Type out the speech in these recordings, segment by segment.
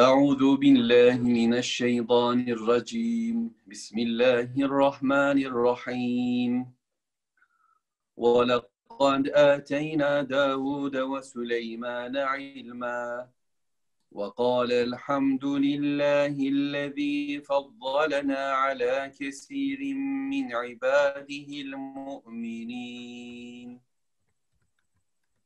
أعوذ بالله من الشيطان الرجيم. بسم الله الرحمن الرحيم. ولقد آتينا داود وسليمان علما. وقال الحمد لله الذي فضلنا على كثير من عباده المؤمنين.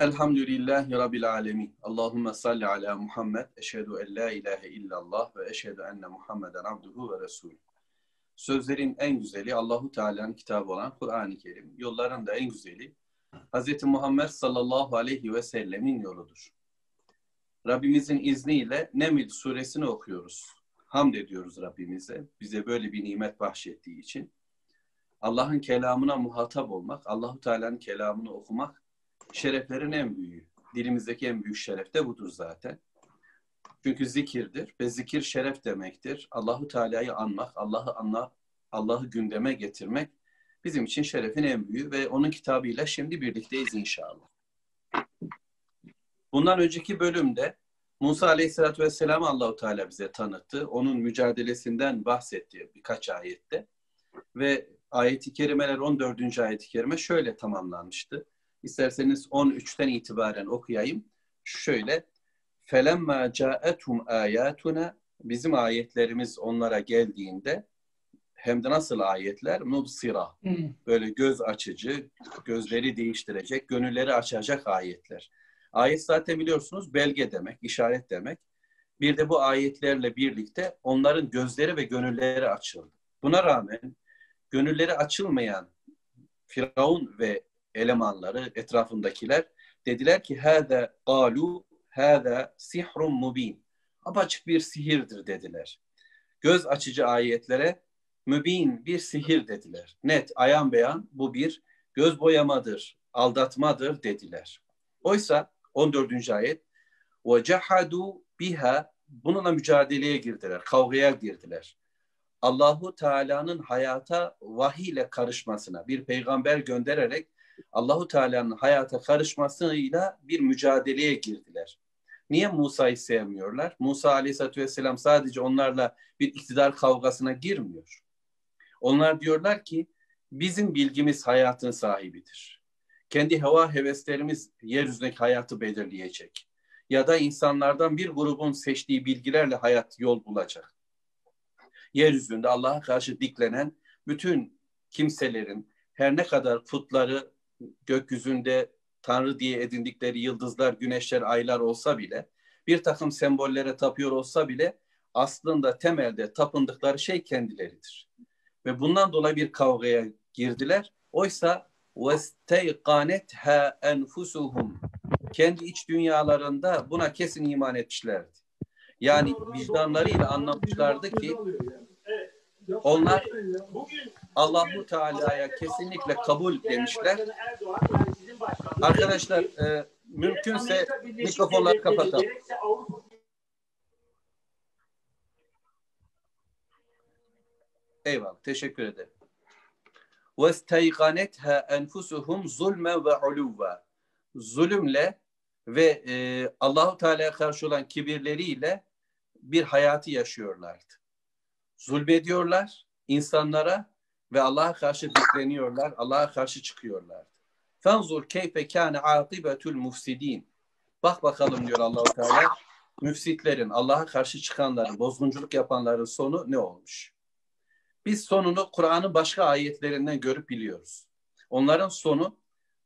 Elhamdülillahi Rabbil Alemin. Allahümme salli ala Muhammed. Eşhedü en la ilahe illallah ve eşhedü enne Muhammeden abduhu ve resulü. Sözlerin en güzeli Allahu Teala'nın kitabı olan Kur'an-ı Kerim. Yolların da en güzeli Hz. Muhammed sallallahu aleyhi ve sellemin yoludur. Rabbimizin izniyle Neml suresini okuyoruz. Hamd ediyoruz Rabbimize. Bize böyle bir nimet bahşettiği için. Allah'ın kelamına muhatap olmak, Allahu Teala'nın kelamını okumak şereflerin en büyüğü. Dilimizdeki en büyük şeref de budur zaten. Çünkü zikirdir ve zikir şeref demektir. Allahu Teala'yı anmak, Allah'ı anla, Allah'ı gündeme getirmek bizim için şerefin en büyüğü ve onun kitabıyla şimdi birlikteyiz inşallah. Bundan önceki bölümde Musa Aleyhisselatü Vesselam'ı Allahu Teala bize tanıttı. Onun mücadelesinden bahsetti birkaç ayette. Ve ayeti kerimeler 14. ayeti kerime şöyle tamamlanmıştı. İsterseniz 13'ten itibaren okuyayım. Şöyle felemma ca'etum ayatuna bizim ayetlerimiz onlara geldiğinde hem de nasıl ayetler? Mubsira. Böyle göz açıcı, gözleri değiştirecek, gönülleri açacak ayetler. Ayet zaten biliyorsunuz belge demek, işaret demek. Bir de bu ayetlerle birlikte onların gözleri ve gönülleri açıldı. Buna rağmen gönülleri açılmayan Firavun ve elemanları, etrafındakiler dediler ki hâze galu hâze sihrun mubin. Apaçık bir sihirdir dediler. Göz açıcı ayetlere mübin bir sihir dediler. Net, ayan beyan bu bir göz boyamadır, aldatmadır dediler. Oysa 14. ayet ve cehadu biha bununla mücadeleye girdiler, kavgaya girdiler. Allahu Teala'nın hayata vahiy ile karışmasına bir peygamber göndererek Allahu Teala'nın hayata karışmasıyla bir mücadeleye girdiler. Niye Musa'yı sevmiyorlar? Musa Aleyhisselatü Vesselam sadece onlarla bir iktidar kavgasına girmiyor. Onlar diyorlar ki bizim bilgimiz hayatın sahibidir. Kendi heva heveslerimiz yeryüzündeki hayatı belirleyecek. Ya da insanlardan bir grubun seçtiği bilgilerle hayat yol bulacak. Yeryüzünde Allah'a karşı diklenen bütün kimselerin her ne kadar putları gökyüzünde Tanrı diye edindikleri yıldızlar, güneşler, aylar olsa bile, bir takım sembollere tapıyor olsa bile aslında temelde tapındıkları şey kendileridir. Ve bundan dolayı bir kavgaya girdiler. Oysa وَاسْتَيْقَانَتْهَا اَنْفُسُهُمْ Kendi iç dünyalarında buna kesin iman etmişlerdi. Yani vicdanlarıyla anlamışlardı ki onlar Allahu Teala'ya kesinlikle kabul demişler. Arkadaşlar e, mümkünse mikrofonları kapatalım. Eyvallah. Teşekkür ederim. وَاسْتَيْقَنَتْهَا اَنْفُسُهُمْ ظُلْمًا وَعُلُوًّا Zulümle ve e, Allahu Teala'ya karşı olan kibirleriyle bir hayatı yaşıyorlardı. Zulmediyorlar insanlara ve Allah'a karşı dikleniyorlar, Allah'a karşı çıkıyorlar. Fenzur keyfe kâne âkıbetul mufsidin. Bak bakalım diyor Allahu Teala. Müfsitlerin, Allah'a karşı çıkanların, bozgunculuk yapanların sonu ne olmuş? Biz sonunu Kur'an'ın başka ayetlerinden görüp biliyoruz. Onların sonu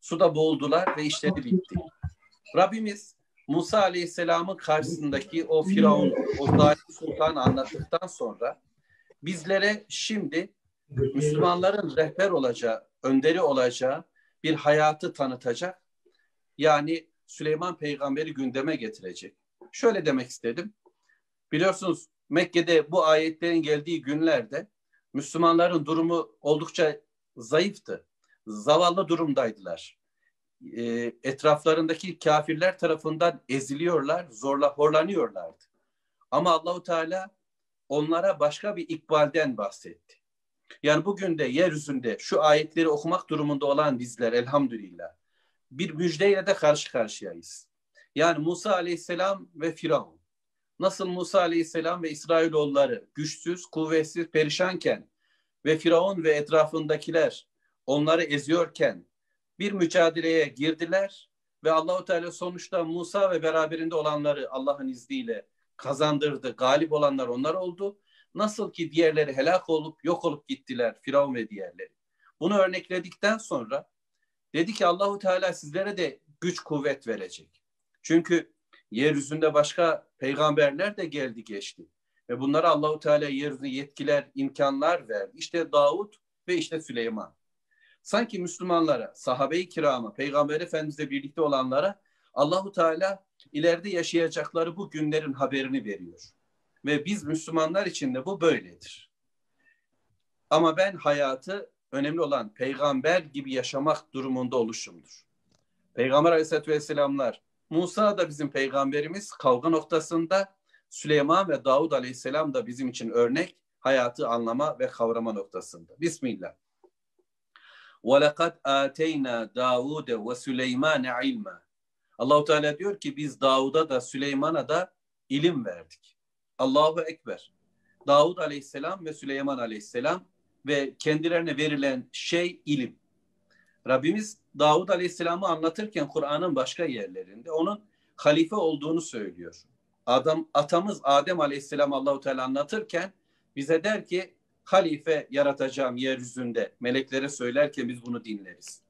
suda boğuldular ve işleri bitti. Rabbimiz Musa Aleyhisselam'ın karşısındaki o Firavun, o zalim sultanı anlattıktan sonra bizlere şimdi Müslümanların rehber olacağı, önderi olacağı bir hayatı tanıtacak. Yani Süleyman peygamberi gündeme getirecek. Şöyle demek istedim. Biliyorsunuz Mekke'de bu ayetlerin geldiği günlerde Müslümanların durumu oldukça zayıftı. Zavallı durumdaydılar. E, etraflarındaki kafirler tarafından eziliyorlar, zorla horlanıyorlardı. Ama Allahu Teala onlara başka bir ikbalden bahsetti. Yani bugün de yeryüzünde şu ayetleri okumak durumunda olan bizler elhamdülillah bir müjdeyle de karşı karşıyayız. Yani Musa aleyhisselam ve Firavun. Nasıl Musa aleyhisselam ve İsrailoğulları güçsüz, kuvvetsiz, perişanken ve Firavun ve etrafındakiler onları eziyorken bir mücadeleye girdiler ve Allahu Teala sonuçta Musa ve beraberinde olanları Allah'ın izniyle kazandırdı. Galip olanlar onlar oldu. Nasıl ki diğerleri helak olup yok olup gittiler Firavun ve diğerleri. Bunu örnekledikten sonra dedi ki Allahu Teala sizlere de güç kuvvet verecek. Çünkü yeryüzünde başka peygamberler de geldi geçti. Ve bunlara Allahu Teala yeryüzünde yetkiler, imkanlar verdi. İşte Davut ve işte Süleyman. Sanki Müslümanlara, sahabe-i kirama, Peygamber Efendimizle birlikte olanlara Allahu Teala ileride yaşayacakları bu günlerin haberini veriyor. Ve biz Müslümanlar için de bu böyledir. Ama ben hayatı önemli olan peygamber gibi yaşamak durumunda oluşumdur. Peygamber Aleyhisselatü Vesselamlar, Musa da bizim peygamberimiz kavga noktasında, Süleyman ve Davud Aleyhisselam da bizim için örnek, hayatı anlama ve kavrama noktasında. Bismillah. وَلَقَدْ آتَيْنَا دَاوُودَ وَسُلَيْمَانَ عِلْمًا Allahu Teala diyor ki biz Davud'a da Süleyman'a da ilim verdik. Allahu Ekber. Davud Aleyhisselam ve Süleyman Aleyhisselam ve kendilerine verilen şey ilim. Rabbimiz Davud Aleyhisselam'ı anlatırken Kur'an'ın başka yerlerinde onun halife olduğunu söylüyor. Adam atamız Adem Aleyhisselam Allahu Teala anlatırken bize der ki halife yaratacağım yeryüzünde meleklere söylerken biz bunu dinleriz.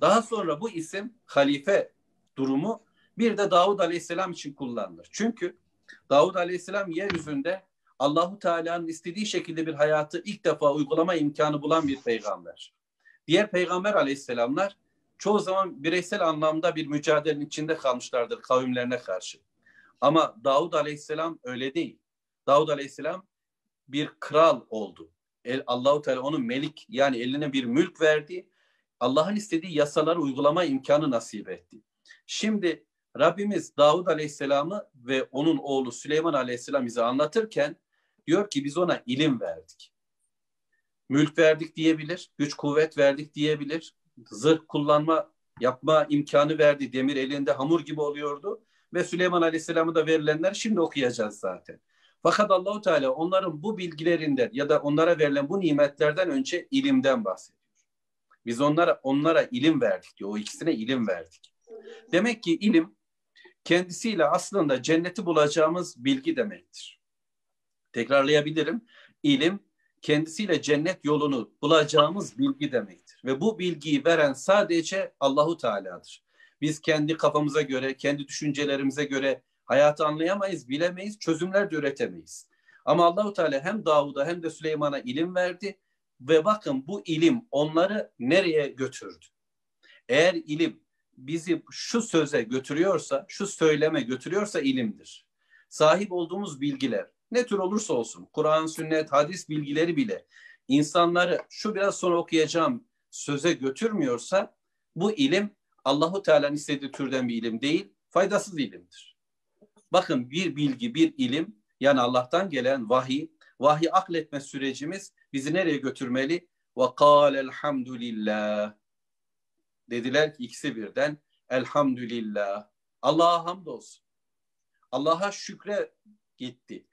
Daha sonra bu isim halife durumu bir de Davud Aleyhisselam için kullanılır. Çünkü Davud Aleyhisselam yeryüzünde Allahu Teala'nın istediği şekilde bir hayatı ilk defa uygulama imkanı bulan bir peygamber. Diğer peygamber aleyhisselamlar çoğu zaman bireysel anlamda bir mücadelenin içinde kalmışlardır kavimlerine karşı. Ama Davud aleyhisselam öyle değil. Davud aleyhisselam bir kral oldu. El, Allahu Teala onun melik yani eline bir mülk verdi. Allah'ın istediği yasaları uygulama imkanı nasip etti. Şimdi Rabbimiz Davud Aleyhisselam'ı ve onun oğlu Süleyman Aleyhisselam bize anlatırken diyor ki biz ona ilim verdik. Mülk verdik diyebilir, güç kuvvet verdik diyebilir, zırh kullanma yapma imkanı verdi. Demir elinde hamur gibi oluyordu ve Süleyman Aleyhisselam'a da verilenler şimdi okuyacağız zaten. Fakat Allahu Teala onların bu bilgilerinden ya da onlara verilen bu nimetlerden önce ilimden bahsediyor. Biz onlara onlara ilim verdik diyor. O ikisine ilim verdik. Demek ki ilim kendisiyle aslında cenneti bulacağımız bilgi demektir. Tekrarlayabilirim. İlim kendisiyle cennet yolunu bulacağımız bilgi demektir. Ve bu bilgiyi veren sadece Allahu Teala'dır. Biz kendi kafamıza göre, kendi düşüncelerimize göre hayatı anlayamayız, bilemeyiz, çözümler de üretemeyiz. Ama Allahu Teala hem Davud'a hem de Süleyman'a ilim verdi ve bakın bu ilim onları nereye götürdü? Eğer ilim bizi şu söze götürüyorsa, şu söyleme götürüyorsa ilimdir. Sahip olduğumuz bilgiler ne tür olursa olsun, Kur'an, sünnet, hadis bilgileri bile insanları şu biraz sonra okuyacağım söze götürmüyorsa bu ilim Allahu Teala'nın istediği türden bir ilim değil, faydasız ilimdir. Bakın bir bilgi, bir ilim yani Allah'tan gelen vahiy, vahiy akletme sürecimiz bizi nereye götürmeli? Ve kâle elhamdülillah Dediler ki ikisi birden elhamdülillah. Allah'a hamdolsun. Allah'a şükre gitti.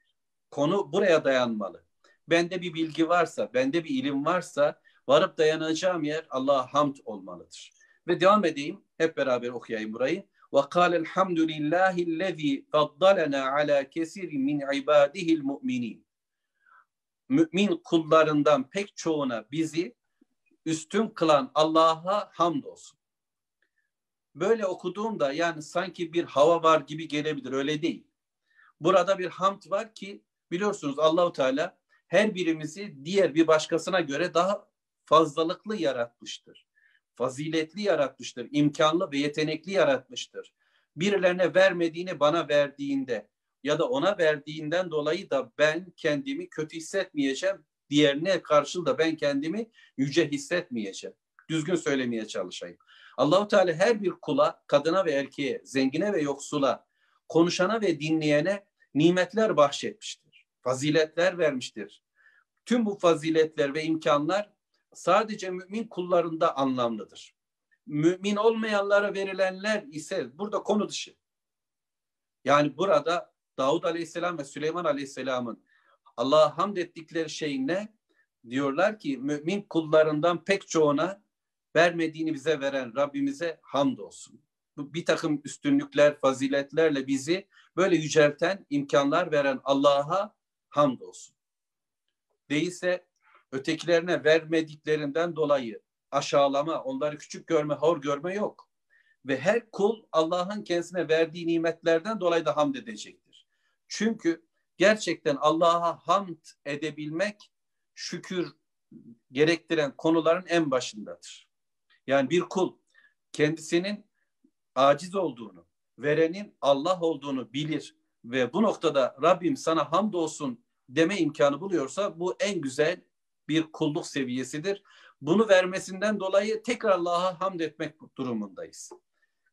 Konu buraya dayanmalı. Bende bir bilgi varsa, bende bir ilim varsa varıp dayanacağım yer Allah'a hamd olmalıdır. Ve devam edeyim. Hep beraber okuyayım burayı. Ve kâle elhamdülillâhillezî faddalena alâ kesirin min ibâdihil mu'minin. Mümin kullarından pek çoğuna bizi üstün kılan Allah'a hamdolsun. Böyle okuduğumda yani sanki bir hava var gibi gelebilir öyle değil. Burada bir hamd var ki biliyorsunuz Allahu Teala her birimizi diğer bir başkasına göre daha fazlalıklı yaratmıştır. Faziletli yaratmıştır, imkanlı ve yetenekli yaratmıştır. Birilerine vermediğini bana verdiğinde ya da ona verdiğinden dolayı da ben kendimi kötü hissetmeyeceğim diğerine karşı da ben kendimi yüce hissetmeyeceğim. Düzgün söylemeye çalışayım. Allahu Teala her bir kula, kadına ve erkeğe, zengine ve yoksula, konuşana ve dinleyene nimetler bahşetmiştir. Faziletler vermiştir. Tüm bu faziletler ve imkanlar sadece mümin kullarında anlamlıdır. Mümin olmayanlara verilenler ise burada konu dışı. Yani burada Davud Aleyhisselam ve Süleyman Aleyhisselam'ın Allah'a hamd ettikleri şey ne? Diyorlar ki mümin kullarından pek çoğuna vermediğini bize veren Rabbimize hamdolsun. Bu bir takım üstünlükler, faziletlerle bizi böyle yücelten imkanlar veren Allah'a hamdolsun. Değilse ötekilerine vermediklerinden dolayı aşağılama, onları küçük görme, hor görme yok. Ve her kul Allah'ın kendisine verdiği nimetlerden dolayı da hamd edecektir. Çünkü gerçekten Allah'a hamd edebilmek şükür gerektiren konuların en başındadır. Yani bir kul kendisinin aciz olduğunu, verenin Allah olduğunu bilir ve bu noktada Rabbim sana hamdolsun deme imkanı buluyorsa bu en güzel bir kulluk seviyesidir. Bunu vermesinden dolayı tekrar Allah'a hamd etmek durumundayız.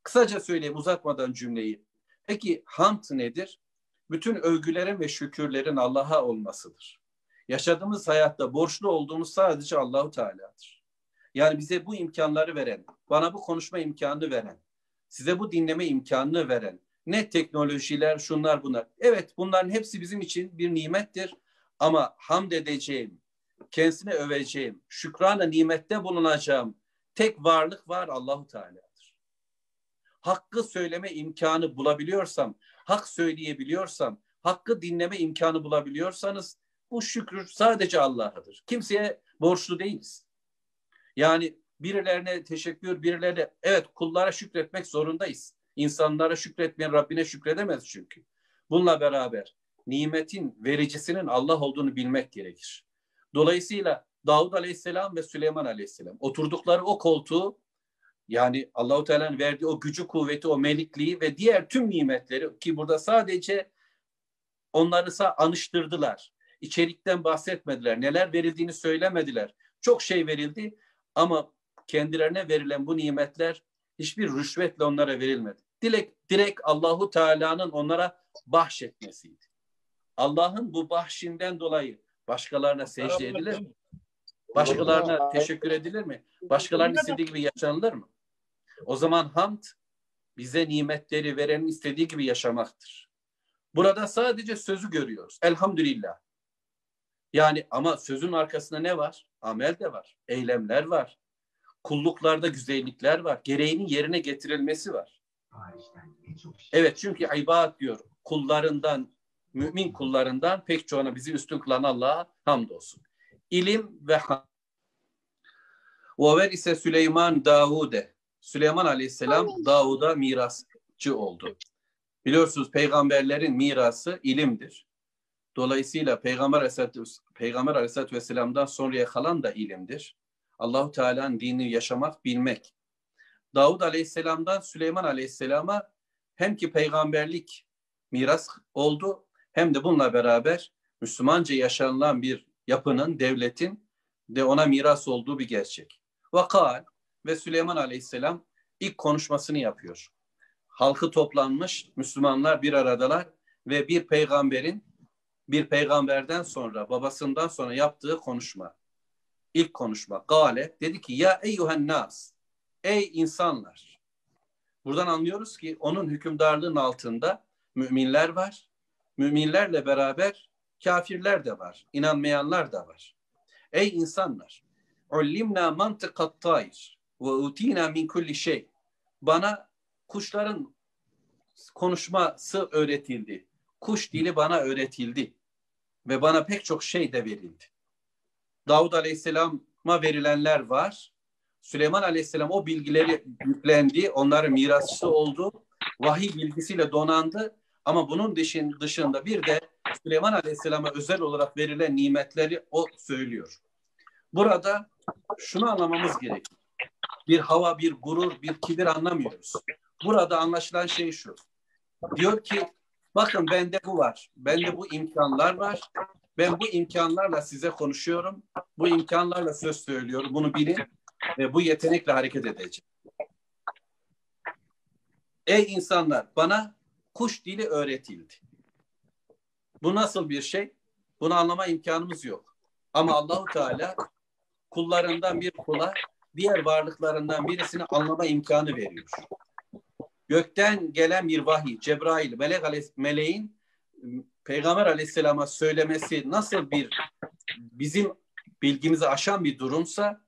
Kısaca söyleyeyim uzatmadan cümleyi. Peki hamd nedir? Bütün övgülerin ve şükürlerin Allah'a olmasıdır. Yaşadığımız hayatta borçlu olduğumuz sadece Allahu Teala'dır. Yani bize bu imkanları veren, bana bu konuşma imkanını veren, size bu dinleme imkanını veren, ne teknolojiler, şunlar bunlar. Evet bunların hepsi bizim için bir nimettir ama hamd edeceğim, kendisine öveceğim, şükrana nimette bulunacağım tek varlık var Allahu Teala'dır. Hakkı söyleme imkanı bulabiliyorsam, hak söyleyebiliyorsam, hakkı dinleme imkanı bulabiliyorsanız bu şükür sadece Allah'adır. Kimseye borçlu değiliz. Yani birilerine teşekkür, birilerine evet kullara şükretmek zorundayız. İnsanlara şükretmeyen Rabbine şükredemez çünkü. Bununla beraber nimetin vericisinin Allah olduğunu bilmek gerekir. Dolayısıyla Davud Aleyhisselam ve Süleyman Aleyhisselam oturdukları o koltuğu yani Allahu Teala'nın verdiği o gücü, kuvveti, o melikliği ve diğer tüm nimetleri ki burada sadece onları anıştırdılar. İçerikten bahsetmediler. Neler verildiğini söylemediler. Çok şey verildi ama kendilerine verilen bu nimetler hiçbir rüşvetle onlara verilmedi. Direkt, direkt Allahu Teala'nın onlara bahşetmesiydi. Allah'ın bu bahşinden dolayı başkalarına secde edilir mi? Başkalarına teşekkür edilir mi? Başkalarının istediği gibi yaşanılır mı? O zaman hamd bize nimetleri verenin istediği gibi yaşamaktır. Burada sadece sözü görüyoruz. Elhamdülillah. Yani ama sözün arkasında ne var? Amel de var. Eylemler var. Kulluklarda güzellikler var. Gereğinin yerine getirilmesi var. Evet çünkü ibadet diyor. Kullarından, mümin kullarından pek çoğuna bizi üstün kılan Allah'a hamdolsun. İlim ve hamd. Ve ise Süleyman Davud'e. Süleyman Aleyhisselam Davud'a mirasçı oldu. Biliyorsunuz peygamberlerin mirası ilimdir. Dolayısıyla Peygamber Aleyhisselatü, Peygamber Aleyhisselatü Vesselam'dan sonraya kalan da ilimdir. Allahu Teala'nın dinini yaşamak, bilmek. Davud Aleyhisselam'dan Süleyman Aleyhisselam'a hem ki peygamberlik miras oldu hem de bununla beraber Müslümanca yaşanılan bir yapının, devletin de ona miras olduğu bir gerçek. Vakal ve Süleyman Aleyhisselam ilk konuşmasını yapıyor. Halkı toplanmış, Müslümanlar bir aradalar ve bir peygamberin bir peygamberden sonra, babasından sonra yaptığı konuşma. İlk konuşma. Gale dedi ki ya eyyuhen nas. Ey insanlar. Buradan anlıyoruz ki onun hükümdarlığının altında müminler var. Müminlerle beraber kafirler de var. inanmayanlar da var. Ey insanlar. Ullimna mantıkat tayr ve utina min kulli şey. Bana kuşların konuşması öğretildi. Kuş dili bana öğretildi ve bana pek çok şey de verildi. Davud Aleyhisselam'a verilenler var. Süleyman Aleyhisselam o bilgileri yüklendi, onların mirasçısı oldu. Vahiy bilgisiyle donandı. Ama bunun dışında bir de Süleyman Aleyhisselam'a özel olarak verilen nimetleri o söylüyor. Burada şunu anlamamız gerekir. Bir hava, bir gurur, bir kibir anlamıyoruz. Burada anlaşılan şey şu. Diyor ki bakın bende bu var. Bende bu imkanlar var. Ben bu imkanlarla size konuşuyorum. Bu imkanlarla söz söylüyorum. Bunu bilin ve bu yetenekle hareket edeceğim. Ey insanlar bana kuş dili öğretildi. Bu nasıl bir şey? Bunu anlama imkanımız yok. Ama Allahu Teala kullarından bir kula diğer varlıklarından birisini anlama imkanı veriyor. Gökten gelen bir vahiy, Cebrail, melek meleğin Peygamber aleyhisselama söylemesi nasıl bir bizim bilgimizi aşan bir durumsa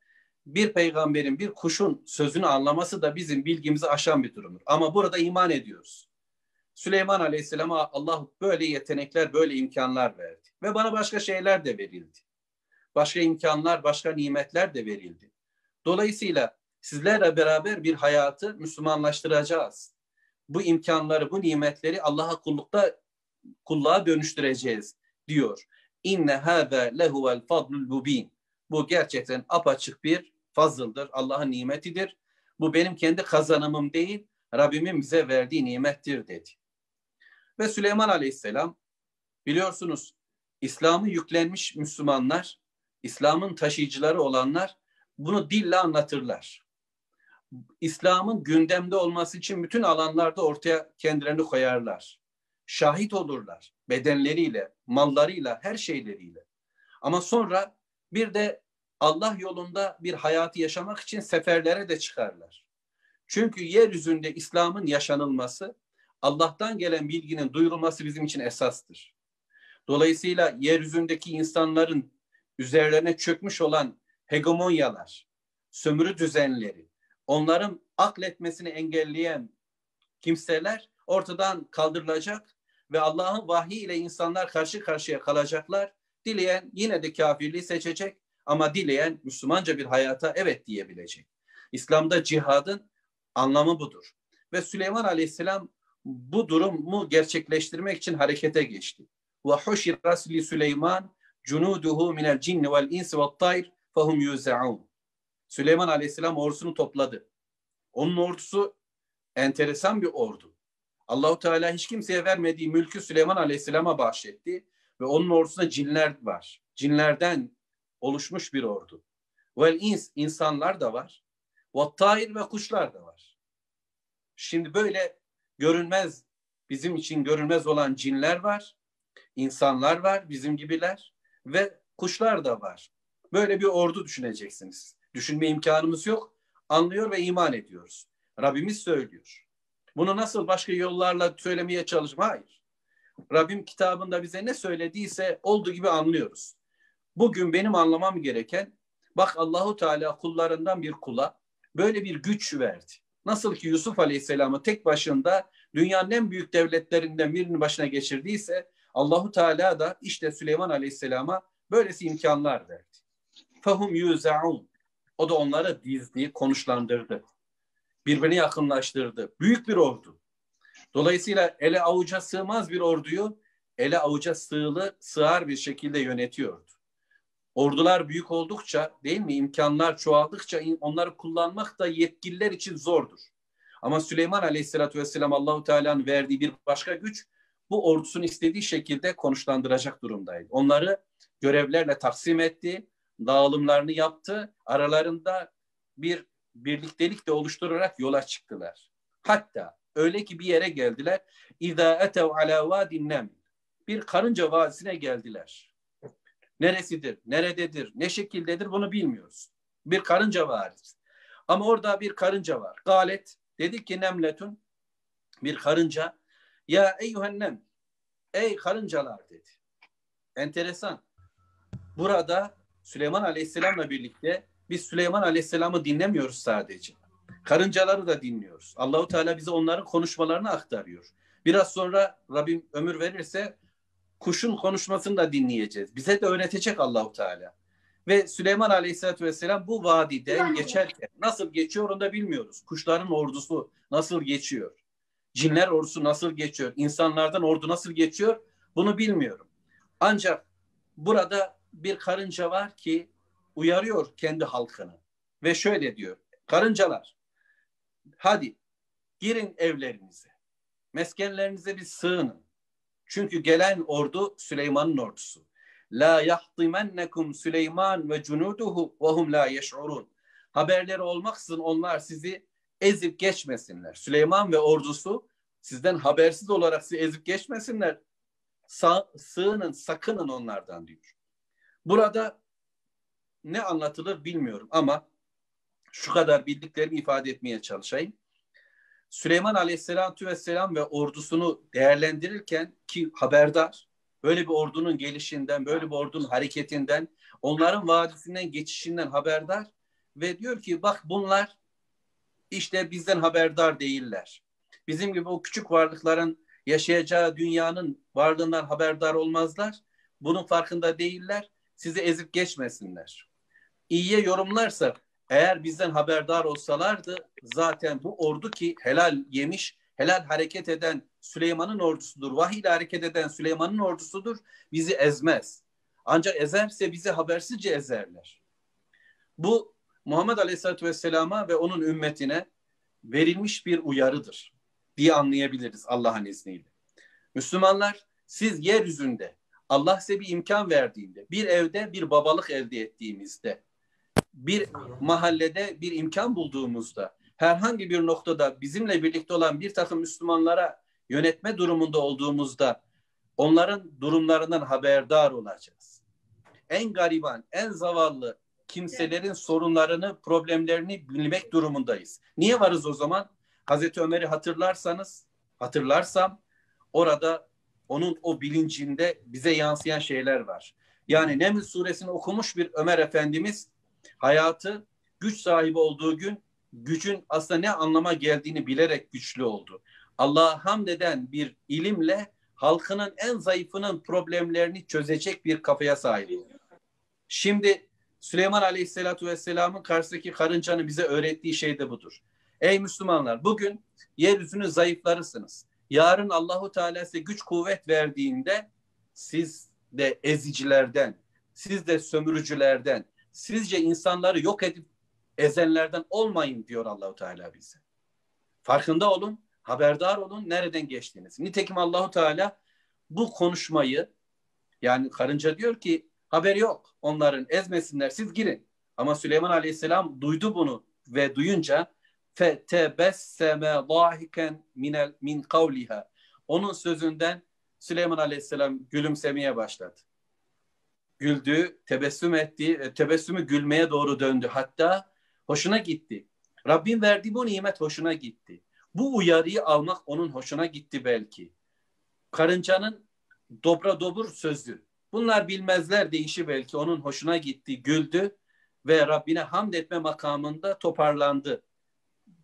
bir peygamberin bir kuşun sözünü anlaması da bizim bilgimizi aşan bir durumdur. Ama burada iman ediyoruz. Süleyman Aleyhisselam'a Allah böyle yetenekler, böyle imkanlar verdi. Ve bana başka şeyler de verildi. Başka imkanlar, başka nimetler de verildi. Dolayısıyla sizlerle beraber bir hayatı Müslümanlaştıracağız. Bu imkanları, bu nimetleri Allah'a kullukta kulluğa dönüştüreceğiz diyor. İnne hâzâ lehuvel fadlul mubin. Bu gerçekten apaçık bir fazıldır. Allah'ın nimetidir. Bu benim kendi kazanımım değil, Rabbimin bize verdiği nimettir dedi. Ve Süleyman Aleyhisselam biliyorsunuz İslam'ı yüklenmiş Müslümanlar, İslam'ın taşıyıcıları olanlar bunu dille anlatırlar. İslam'ın gündemde olması için bütün alanlarda ortaya kendilerini koyarlar. Şahit olurlar bedenleriyle, mallarıyla, her şeyleriyle. Ama sonra bir de Allah yolunda bir hayatı yaşamak için seferlere de çıkarlar. Çünkü yeryüzünde İslam'ın yaşanılması, Allah'tan gelen bilginin duyurulması bizim için esastır. Dolayısıyla yeryüzündeki insanların üzerlerine çökmüş olan hegemonyalar, sömürü düzenleri, onların akletmesini engelleyen kimseler ortadan kaldırılacak ve Allah'ın vahiy ile insanlar karşı karşıya kalacaklar. Dileyen yine de kafirliği seçecek ama dileyen Müslümanca bir hayata evet diyebilecek. İslam'da cihadın anlamı budur. Ve Süleyman Aleyhisselam bu durumu gerçekleştirmek için harekete geçti. Ve huşiras li Süleyman cunuduhu minel cinni vel insi ve tayr fehum yuzaun. Süleyman Aleyhisselam ordusunu topladı. Onun ordusu enteresan bir ordu. Allahu Teala hiç kimseye vermediği mülkü Süleyman Aleyhisselam'a bahşetti ve onun ordusunda cinler var. Cinlerden oluşmuş bir ordu. Vel ins insanlar da var. Ve tair ve kuşlar da var. Şimdi böyle görünmez bizim için görünmez olan cinler var. insanlar var bizim gibiler ve kuşlar da var. Böyle bir ordu düşüneceksiniz. Düşünme imkanımız yok. Anlıyor ve iman ediyoruz. Rabbimiz söylüyor. Bunu nasıl başka yollarla söylemeye çalışma? Hayır. Rabbim kitabında bize ne söylediyse olduğu gibi anlıyoruz. Bugün benim anlamam gereken bak Allahu Teala kullarından bir kula böyle bir güç verdi. Nasıl ki Yusuf Aleyhisselam'ı tek başında dünyanın en büyük devletlerinden birinin başına geçirdiyse Allahu Teala da işte Süleyman Aleyhisselam'a böylesi imkanlar verdi. Fahum yuzaun. O da onları dizdi, konuşlandırdı. Birbirini yakınlaştırdı. Büyük bir ordu. Dolayısıyla ele avuca sığmaz bir orduyu ele avuca sığılı, sığar bir şekilde yönetiyordu. Ordular büyük oldukça değil mi imkanlar çoğaldıkça onları kullanmak da yetkililer için zordur. Ama Süleyman Aleyhisselatü Vesselam Allahu Teala'nın verdiği bir başka güç bu ordusunu istediği şekilde konuşlandıracak durumdaydı. Onları görevlerle taksim etti, dağılımlarını yaptı. Aralarında bir birliktelik de oluşturarak yola çıktılar. Hatta öyle ki bir yere geldiler. İza etev ala vadin Bir karınca vadisine geldiler. Neresidir, nerededir, ne şekildedir bunu bilmiyoruz. Bir karınca var. Ama orada bir karınca var. Galet dedi ki nemletun bir karınca ya eyyühennem ey karıncalar dedi. Enteresan. Burada Süleyman Aleyhisselam'la birlikte biz Süleyman Aleyhisselam'ı dinlemiyoruz sadece. Karıncaları da dinliyoruz. Allahu Teala bize onların konuşmalarını aktarıyor. Biraz sonra Rabbim ömür verirse kuşun konuşmasını da dinleyeceğiz. Bize de öğretecek Allahu Teala. Ve Süleyman Aleyhisselatü Vesselam bu vadiden geçerken nasıl geçiyor onu da bilmiyoruz. Kuşların ordusu nasıl geçiyor? Cinler ordusu nasıl geçiyor? İnsanlardan ordu nasıl geçiyor? Bunu bilmiyorum. Ancak burada bir karınca var ki uyarıyor kendi halkını. Ve şöyle diyor. Karıncalar hadi girin evlerinize. Meskenlerinize bir sığının. Çünkü gelen ordu Süleyman'ın ordusu. La yahtimennekum Süleyman ve cunuduhu ve hum la yeş'urun. Haberleri olmaksızın onlar sizi ezip geçmesinler. Süleyman ve ordusu sizden habersiz olarak sizi ezip geçmesinler. Sa sığının, sakının onlardan diyor. Burada ne anlatılır bilmiyorum ama şu kadar bildiklerimi ifade etmeye çalışayım. Süleyman Aleyhisselatü Vesselam ve ordusunu değerlendirirken ki haberdar, böyle bir ordunun gelişinden, böyle bir ordunun hareketinden, onların vadisinden geçişinden haberdar ve diyor ki bak bunlar işte bizden haberdar değiller. Bizim gibi o küçük varlıkların yaşayacağı dünyanın varlığından haberdar olmazlar. Bunun farkında değiller. Sizi ezip geçmesinler. İyiye yorumlarsa eğer bizden haberdar olsalardı zaten bu ordu ki helal yemiş, helal hareket eden Süleyman'ın ordusudur. Vahiy ile hareket eden Süleyman'ın ordusudur. Bizi ezmez. Ancak ezerse bizi habersizce ezerler. Bu Muhammed Aleyhisselatü Vesselam'a ve onun ümmetine verilmiş bir uyarıdır diye anlayabiliriz Allah'ın izniyle. Müslümanlar siz yeryüzünde Allah size bir imkan verdiğinde, bir evde bir babalık elde ettiğimizde, bir mahallede bir imkan bulduğumuzda, herhangi bir noktada bizimle birlikte olan bir takım Müslümanlara yönetme durumunda olduğumuzda onların durumlarından haberdar olacağız. En gariban, en zavallı kimselerin sorunlarını, problemlerini bilmek durumundayız. Niye varız o zaman? Hazreti Ömer'i hatırlarsanız, hatırlarsam orada onun o bilincinde bize yansıyan şeyler var. Yani Neml suresini okumuş bir Ömer Efendimiz hayatı güç sahibi olduğu gün gücün aslında ne anlama geldiğini bilerek güçlü oldu. Allah'a hamd eden bir ilimle halkının en zayıfının problemlerini çözecek bir kafaya sahip oldu. Şimdi Süleyman Aleyhisselatü Vesselam'ın karşısındaki karıncanın bize öğrettiği şey de budur. Ey Müslümanlar bugün yeryüzünü zayıflarısınız. Yarın Allahu Teala size güç kuvvet verdiğinde siz de ezicilerden, siz de sömürücülerden, sizce insanları yok edip ezenlerden olmayın diyor Allahu Teala bize. Farkında olun, haberdar olun nereden geçtiğiniz. Nitekim Allahu Teala bu konuşmayı yani karınca diyor ki haber yok. Onların ezmesinler siz girin. Ama Süleyman Aleyhisselam duydu bunu ve duyunca fetebesseme dahiken minel min kavliha. Onun sözünden Süleyman Aleyhisselam gülümsemeye başladı. Güldü, tebessüm etti, e, tebessümü gülmeye doğru döndü. Hatta hoşuna gitti. Rabbim verdiği bu nimet hoşuna gitti. Bu uyarıyı almak onun hoşuna gitti belki. Karıncanın dobra dobur sözü. Bunlar bilmezler deyişi belki onun hoşuna gitti, güldü ve Rabbine hamd etme makamında toparlandı.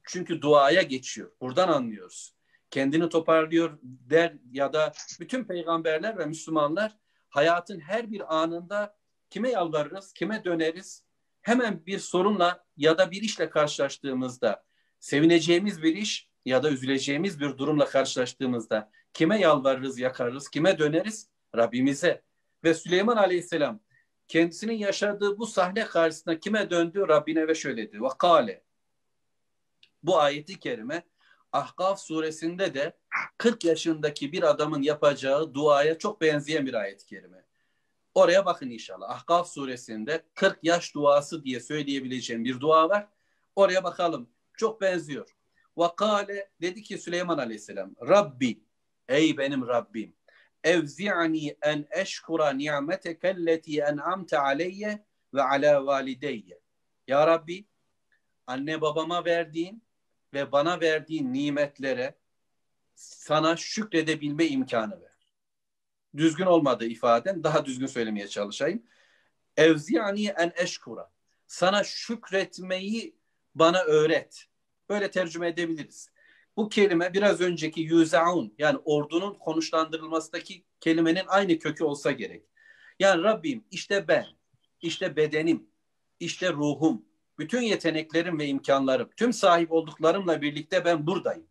Çünkü duaya geçiyor. Buradan anlıyoruz. Kendini toparlıyor der ya da bütün peygamberler ve Müslümanlar hayatın her bir anında kime yalvarırız, kime döneriz? Hemen bir sorunla ya da bir işle karşılaştığımızda, sevineceğimiz bir iş ya da üzüleceğimiz bir durumla karşılaştığımızda kime yalvarırız, yakarırız, kime döneriz? Rabbimize. Ve Süleyman Aleyhisselam kendisinin yaşadığı bu sahne karşısında kime döndü? Rabbine ve şöyle dedi. Ve kale. Bu ayeti kerime Ahkaf suresinde de 40 yaşındaki bir adamın yapacağı duaya çok benzeyen bir ayet-i kerime. Oraya bakın inşallah. Ahkaf suresinde 40 yaş duası diye söyleyebileceğim bir dua var. Oraya bakalım. Çok benziyor. Vakale dedi ki Süleyman Aleyhisselam Rabbi ey benim Rabbim evzi'ni en eşkura ni'meteke en'amte aleyye ve ala valideyye. Ya Rabbi anne babama verdiğin ve bana verdiğin nimetlere sana şükredebilme imkanı ver. Düzgün olmadı ifadem. Daha düzgün söylemeye çalışayım. Evziyani en eşkura. Sana şükretmeyi bana öğret. Böyle tercüme edebiliriz. Bu kelime biraz önceki yüzaun yani ordunun konuşlandırılmasındaki kelimenin aynı kökü olsa gerek. Yani Rabbim işte ben, işte bedenim, işte ruhum, bütün yeteneklerim ve imkanlarım, tüm sahip olduklarımla birlikte ben buradayım.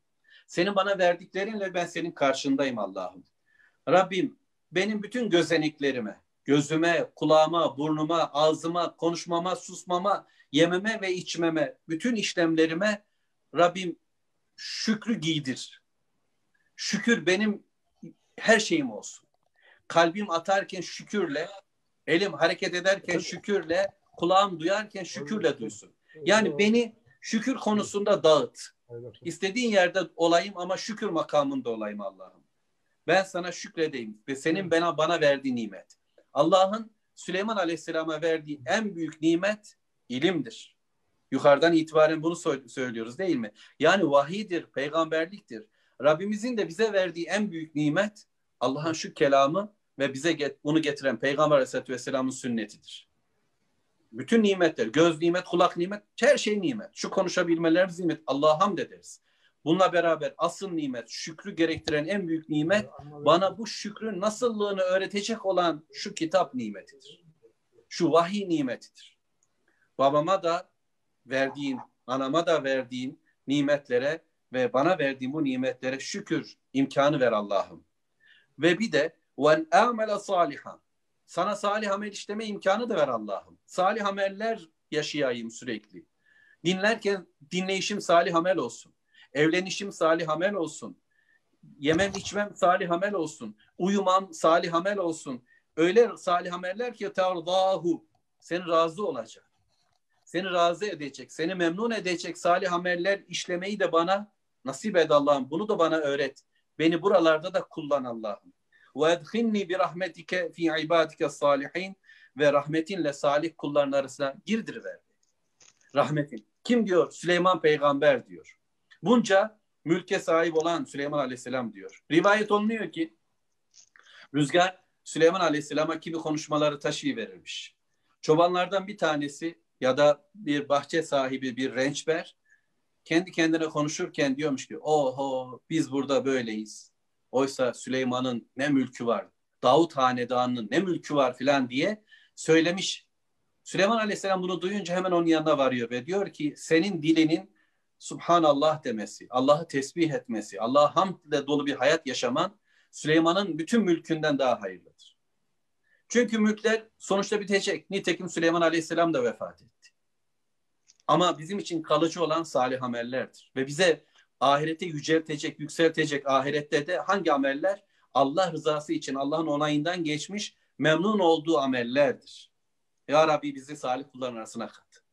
Senin bana verdiklerinle ben senin karşındayım Allah'ım. Rabbim benim bütün gözeneklerime, gözüme, kulağıma, burnuma, ağzıma, konuşmama, susmama, yememe ve içmeme, bütün işlemlerime Rabbim şükrü giydir. Şükür benim her şeyim olsun. Kalbim atarken şükürle, Elim hareket ederken şükürle, kulağım duyarken şükürle duysun. Yani beni şükür konusunda dağıt. İstediğin yerde olayım ama şükür makamında olayım Allah'ım. Ben sana şükredeyim ve senin bana, bana verdiği nimet. Allah'ın Süleyman Aleyhisselam'a verdiği en büyük nimet ilimdir. Yukarıdan itibaren bunu söylüyoruz değil mi? Yani vahidir, peygamberliktir. Rabbimizin de bize verdiği en büyük nimet Allah'ın şu kelamı ve bize bunu getiren Peygamber Aleyhisselatü Vesselam'ın sünnetidir. Bütün nimetler, göz nimet, kulak nimet, her şey nimet. Şu konuşabilmelerimiz nimet. Allah'a hamd ederiz. Bununla beraber asıl nimet, şükrü gerektiren en büyük nimet bana bu şükrün nasıllığını öğretecek olan şu kitap nimetidir. Şu vahiy nimetidir. Babama da verdiğin, anama da verdiğin nimetlere ve bana verdiğin bu nimetlere şükür imkanı ver Allah'ım. Ve bir de vel amele salihan. Sana salih amel işleme imkanı da ver Allah'ım. Salih ameller yaşayayım sürekli. Dinlerken dinleyişim salih amel olsun. Evlenişim salih amel olsun. Yemem içmem salih amel olsun. Uyumam salih amel olsun. Öyle salih ameller ki terdahu. Seni razı olacak. Seni razı edecek. Seni memnun edecek salih ameller işlemeyi de bana nasip et Allah'ım. Bunu da bana öğret. Beni buralarda da kullan Allah'ım. Ve edhinni bi rahmetike fi ibadike salihin ve rahmetinle salih kulların arasına girdir ver. Rahmetin. Kim diyor? Süleyman peygamber diyor. Bunca mülke sahip olan Süleyman Aleyhisselam diyor. Rivayet olunuyor ki Rüzgar Süleyman Aleyhisselam'a kimi konuşmaları taşıyıverirmiş. Çobanlardan bir tanesi ya da bir bahçe sahibi bir rençber kendi kendine konuşurken diyormuş ki oho biz burada böyleyiz. Oysa Süleyman'ın ne mülkü var, Davut Hanedanı'nın ne mülkü var filan diye söylemiş. Süleyman Aleyhisselam bunu duyunca hemen onun yanına varıyor ve diyor ki senin dilinin Subhanallah demesi, Allah'ı tesbih etmesi, Allah'a hamdle dolu bir hayat yaşaman Süleyman'ın bütün mülkünden daha hayırlıdır. Çünkü mülkler sonuçta bitecek. Nitekim Süleyman Aleyhisselam da vefat etti. Ama bizim için kalıcı olan salih amellerdir. Ve bize ahirete yüceltecek, yükseltecek ahirette de hangi ameller? Allah rızası için, Allah'ın onayından geçmiş, memnun olduğu amellerdir. Ya Rabbi bizi salih kulların arasına kat.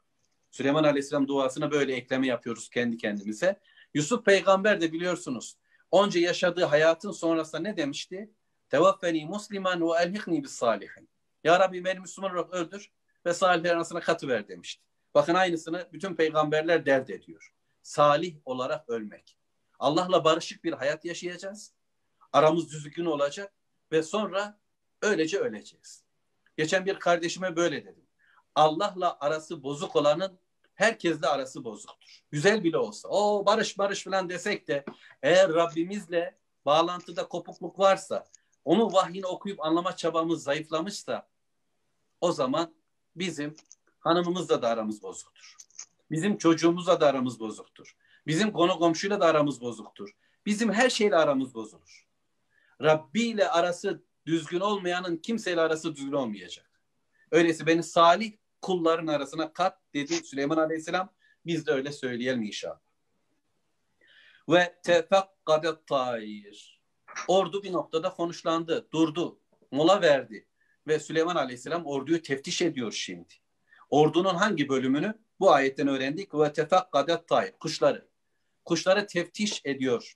Süleyman Aleyhisselam duasına böyle ekleme yapıyoruz kendi kendimize. Yusuf peygamber de biliyorsunuz onca yaşadığı hayatın sonrasında ne demişti? Tevaffeni musliman ve elhikni bis salihin. Ya Rabbi beni Müslüman olarak öldür ve salihlerin arasına katıver demişti. Bakın aynısını bütün peygamberler dert ediyor. Salih olarak ölmek. Allah'la barışık bir hayat yaşayacağız. Aramız düzgün olacak ve sonra öylece öleceğiz. Geçen bir kardeşime böyle dedim. Allah'la arası bozuk olanın herkesle arası bozuktur. Güzel bile olsa. O barış barış falan desek de eğer Rabbimizle bağlantıda kopukluk varsa, onun vahyini okuyup anlama çabamız zayıflamışsa o zaman bizim hanımımızla da aramız bozuktur. Bizim çocuğumuzla da aramız bozuktur. Bizim konu komşuyla da aramız bozuktur. Bizim her şeyle aramız bozulur. Rabbi ile arası düzgün olmayanın kimseyle arası düzgün olmayacak. Öyleyse beni salih kulların arasına kat dedi Süleyman Aleyhisselam. Biz de öyle söyleyelim inşallah. Ve tefekkadet tayir. Ordu bir noktada konuşlandı, durdu, mola verdi. Ve Süleyman Aleyhisselam orduyu teftiş ediyor şimdi. Ordunun hangi bölümünü? Bu ayetten öğrendik. Ve tefekkadet tayir. Kuşları. Kuşları teftiş ediyor.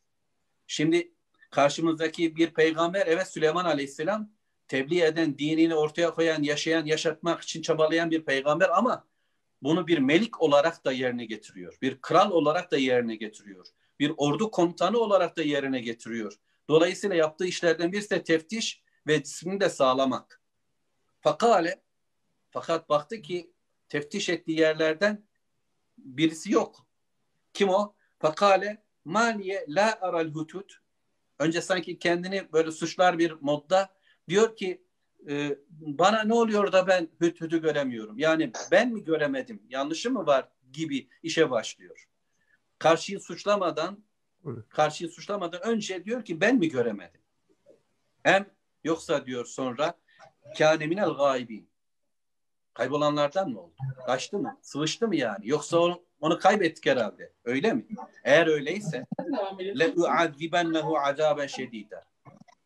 Şimdi karşımızdaki bir peygamber evet Süleyman Aleyhisselam tebliğ eden, dinini ortaya koyan, yaşayan, yaşatmak için çabalayan bir peygamber ama bunu bir melik olarak da yerine getiriyor. Bir kral olarak da yerine getiriyor. Bir ordu komutanı olarak da yerine getiriyor. Dolayısıyla yaptığı işlerden birisi de teftiş ve disiplini de sağlamak. Fakale fakat baktı ki teftiş ettiği yerlerden birisi yok. Kim o? Fakale maliye la aral hutut. Önce sanki kendini böyle suçlar bir modda Diyor ki e, bana ne oluyor da ben hüt hütü göremiyorum. Yani ben mi göremedim? Yanlışı mı var? Gibi işe başlıyor. Karşıyı suçlamadan karşıyı suçlamadan önce diyor ki ben mi göremedim? Hem yoksa diyor sonra kâne minel gâibîn. Kaybolanlardan mı oldu? Kaçtı mı? Sıvıştı mı yani? Yoksa onu, onu kaybettik herhalde. Öyle mi? Eğer öyleyse le u'azibennehu azaben şedîden.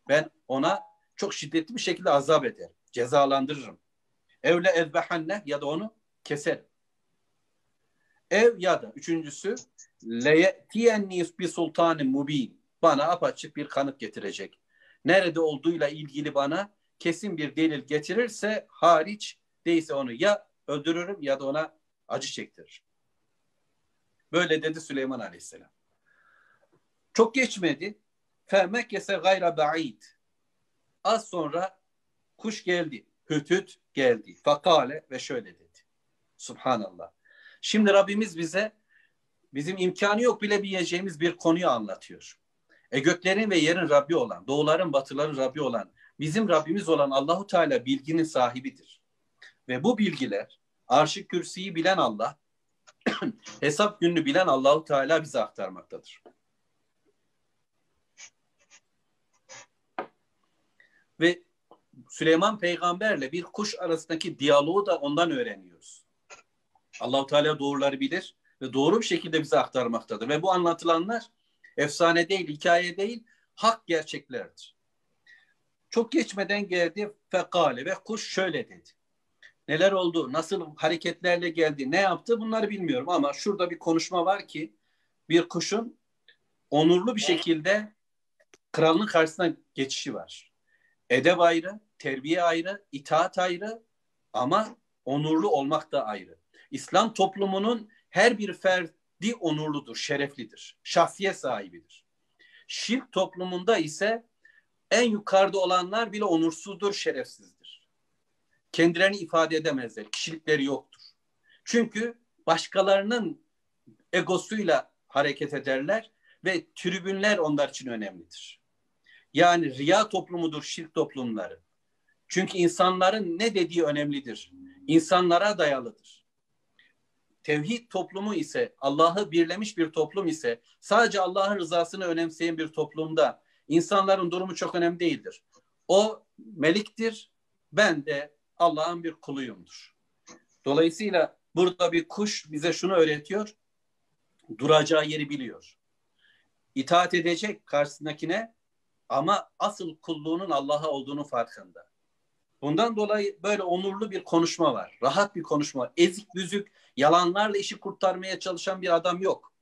Ben ona çok şiddetli bir şekilde azap ederim. Cezalandırırım. Evle ezbehanne ya da onu keser. Ev ya da üçüncüsü leye'tiyenni bir sultanı mubin. Bana apaçık bir kanıt getirecek. Nerede olduğuyla ilgili bana kesin bir delil getirirse hariç değilse onu ya öldürürüm ya da ona acı çektirir. Böyle dedi Süleyman Aleyhisselam. Çok geçmedi. Femekese gayra ba'id. Az sonra kuş geldi. Hütüt geldi. Fakale ve şöyle dedi. Subhanallah. Şimdi Rabbimiz bize bizim imkanı yok bile bileceğimiz bir konuyu anlatıyor. E göklerin ve yerin Rabbi olan, doğuların batıların Rabbi olan, bizim Rabbimiz olan Allahu Teala bilginin sahibidir. Ve bu bilgiler arşı kürsüyü bilen Allah, hesap gününü bilen Allahu Teala bize aktarmaktadır. Ve Süleyman peygamberle bir kuş arasındaki diyaloğu da ondan öğreniyoruz. Allahu Teala doğruları bilir ve doğru bir şekilde bize aktarmaktadır. Ve bu anlatılanlar efsane değil, hikaye değil, hak gerçeklerdir. Çok geçmeden geldi fekale ve kuş şöyle dedi. Neler oldu, nasıl hareketlerle geldi, ne yaptı bunları bilmiyorum ama şurada bir konuşma var ki bir kuşun onurlu bir şekilde kralın karşısına geçişi var. Edeb ayrı, terbiye ayrı, itaat ayrı ama onurlu olmak da ayrı. İslam toplumunun her bir ferdi onurludur, şereflidir, şahsiyet sahibidir. Şirk toplumunda ise en yukarıda olanlar bile onursuzdur, şerefsizdir. Kendilerini ifade edemezler, kişilikleri yoktur. Çünkü başkalarının egosuyla hareket ederler ve tribünler onlar için önemlidir. Yani riya toplumudur şirk toplumları. Çünkü insanların ne dediği önemlidir. İnsanlara dayalıdır. Tevhid toplumu ise Allah'ı birlemiş bir toplum ise sadece Allah'ın rızasını önemseyen bir toplumda insanların durumu çok önemli değildir. O meliktir, ben de Allah'ın bir kuluyumdur. Dolayısıyla burada bir kuş bize şunu öğretiyor. Duracağı yeri biliyor. İtaat edecek karşısındakine ama asıl kulluğunun Allah'a olduğunu farkında. Bundan dolayı böyle onurlu bir konuşma var. Rahat bir konuşma. Ezik büzük, yalanlarla işi kurtarmaya çalışan bir adam yok.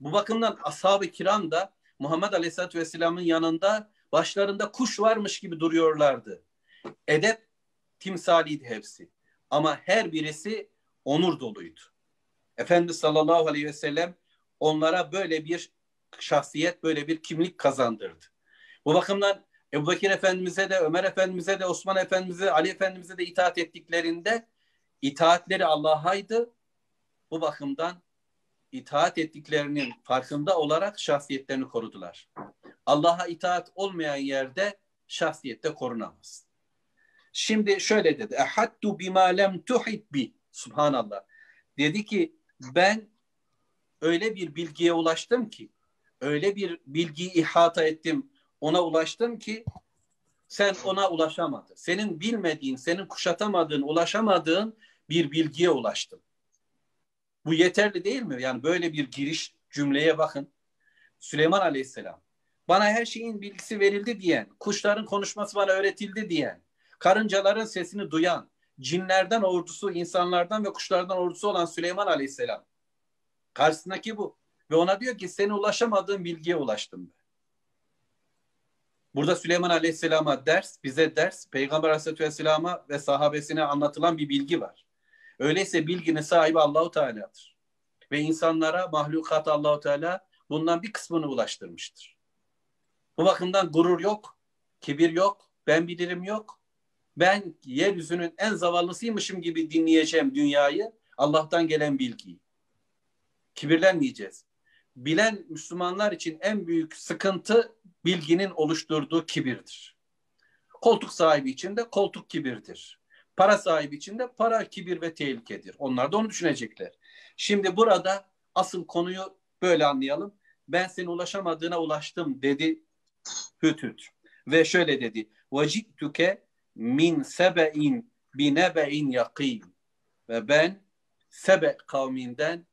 Bu bakımdan ashab-ı kiram da Muhammed Aleyhisselatü Vesselam'ın yanında başlarında kuş varmış gibi duruyorlardı. Edep timsaliydi hepsi. Ama her birisi onur doluydu. Efendimiz sallallahu aleyhi ve sellem onlara böyle bir şahsiyet, böyle bir kimlik kazandırdı. Bu bakımdan Ebu Bekir Efendimiz'e de, Ömer Efendimiz'e de, Osman Efendimiz'e, Ali Efendimiz'e de itaat ettiklerinde itaatleri Allah'aydı. Bu bakımdan itaat ettiklerinin farkında olarak şahsiyetlerini korudular. Allah'a itaat olmayan yerde şahsiyette korunamaz. Şimdi şöyle dedi. Ehattu bima lem tuhit bi. Subhanallah. Dedi ki ben öyle bir bilgiye ulaştım ki öyle bir bilgiyi ihata ettim, ona ulaştım ki sen ona ulaşamadın. Senin bilmediğin, senin kuşatamadığın, ulaşamadığın bir bilgiye ulaştım. Bu yeterli değil mi? Yani böyle bir giriş cümleye bakın. Süleyman Aleyhisselam bana her şeyin bilgisi verildi diyen, kuşların konuşması bana öğretildi diyen, karıncaların sesini duyan, cinlerden ordusu, insanlardan ve kuşlardan ordusu olan Süleyman Aleyhisselam. Karşısındaki bu. Ve ona diyor ki senin ulaşamadığın bilgiye ulaştım. Burada Süleyman Aleyhisselam'a ders, bize ders, Peygamber Aleyhisselam'a ve sahabesine anlatılan bir bilgi var. Öyleyse bilginin sahibi Allahu Teala'dır. Ve insanlara, mahlukat Allahu Teala bundan bir kısmını ulaştırmıştır. Bu bakımdan gurur yok, kibir yok, ben bilirim yok. Ben yeryüzünün en zavallısıymışım gibi dinleyeceğim dünyayı, Allah'tan gelen bilgiyi. Kibirlenmeyeceğiz. Bilen Müslümanlar için en büyük sıkıntı bilginin oluşturduğu kibirdir. Koltuk sahibi için de koltuk kibirdir. Para sahibi için de para kibir ve tehlikedir. Onlar da onu düşünecekler. Şimdi burada asıl konuyu böyle anlayalım. Ben senin ulaşamadığına ulaştım dedi Hüt Ve şöyle dedi. Vecittuke min sebe'in binebe'in yakin. Ve ben Sebe kavminden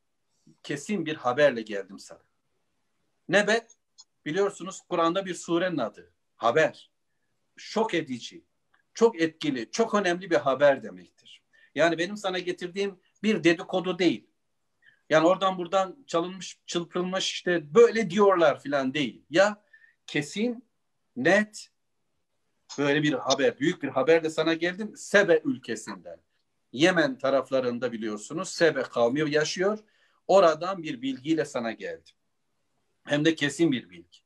kesin bir haberle geldim sana. Nebe biliyorsunuz Kur'an'da bir surenin adı. Haber. Şok edici. çok etkili, çok önemli bir haber demektir. Yani benim sana getirdiğim bir dedikodu değil. Yani oradan buradan çalınmış, çılpılmış işte böyle diyorlar filan değil. Ya kesin, net böyle bir haber, büyük bir haber de sana geldim Sebe ülkesinden. Yemen taraflarında biliyorsunuz Sebe kavmi yaşıyor. Oradan bir bilgiyle sana geldim. Hem de kesin bir bilgi.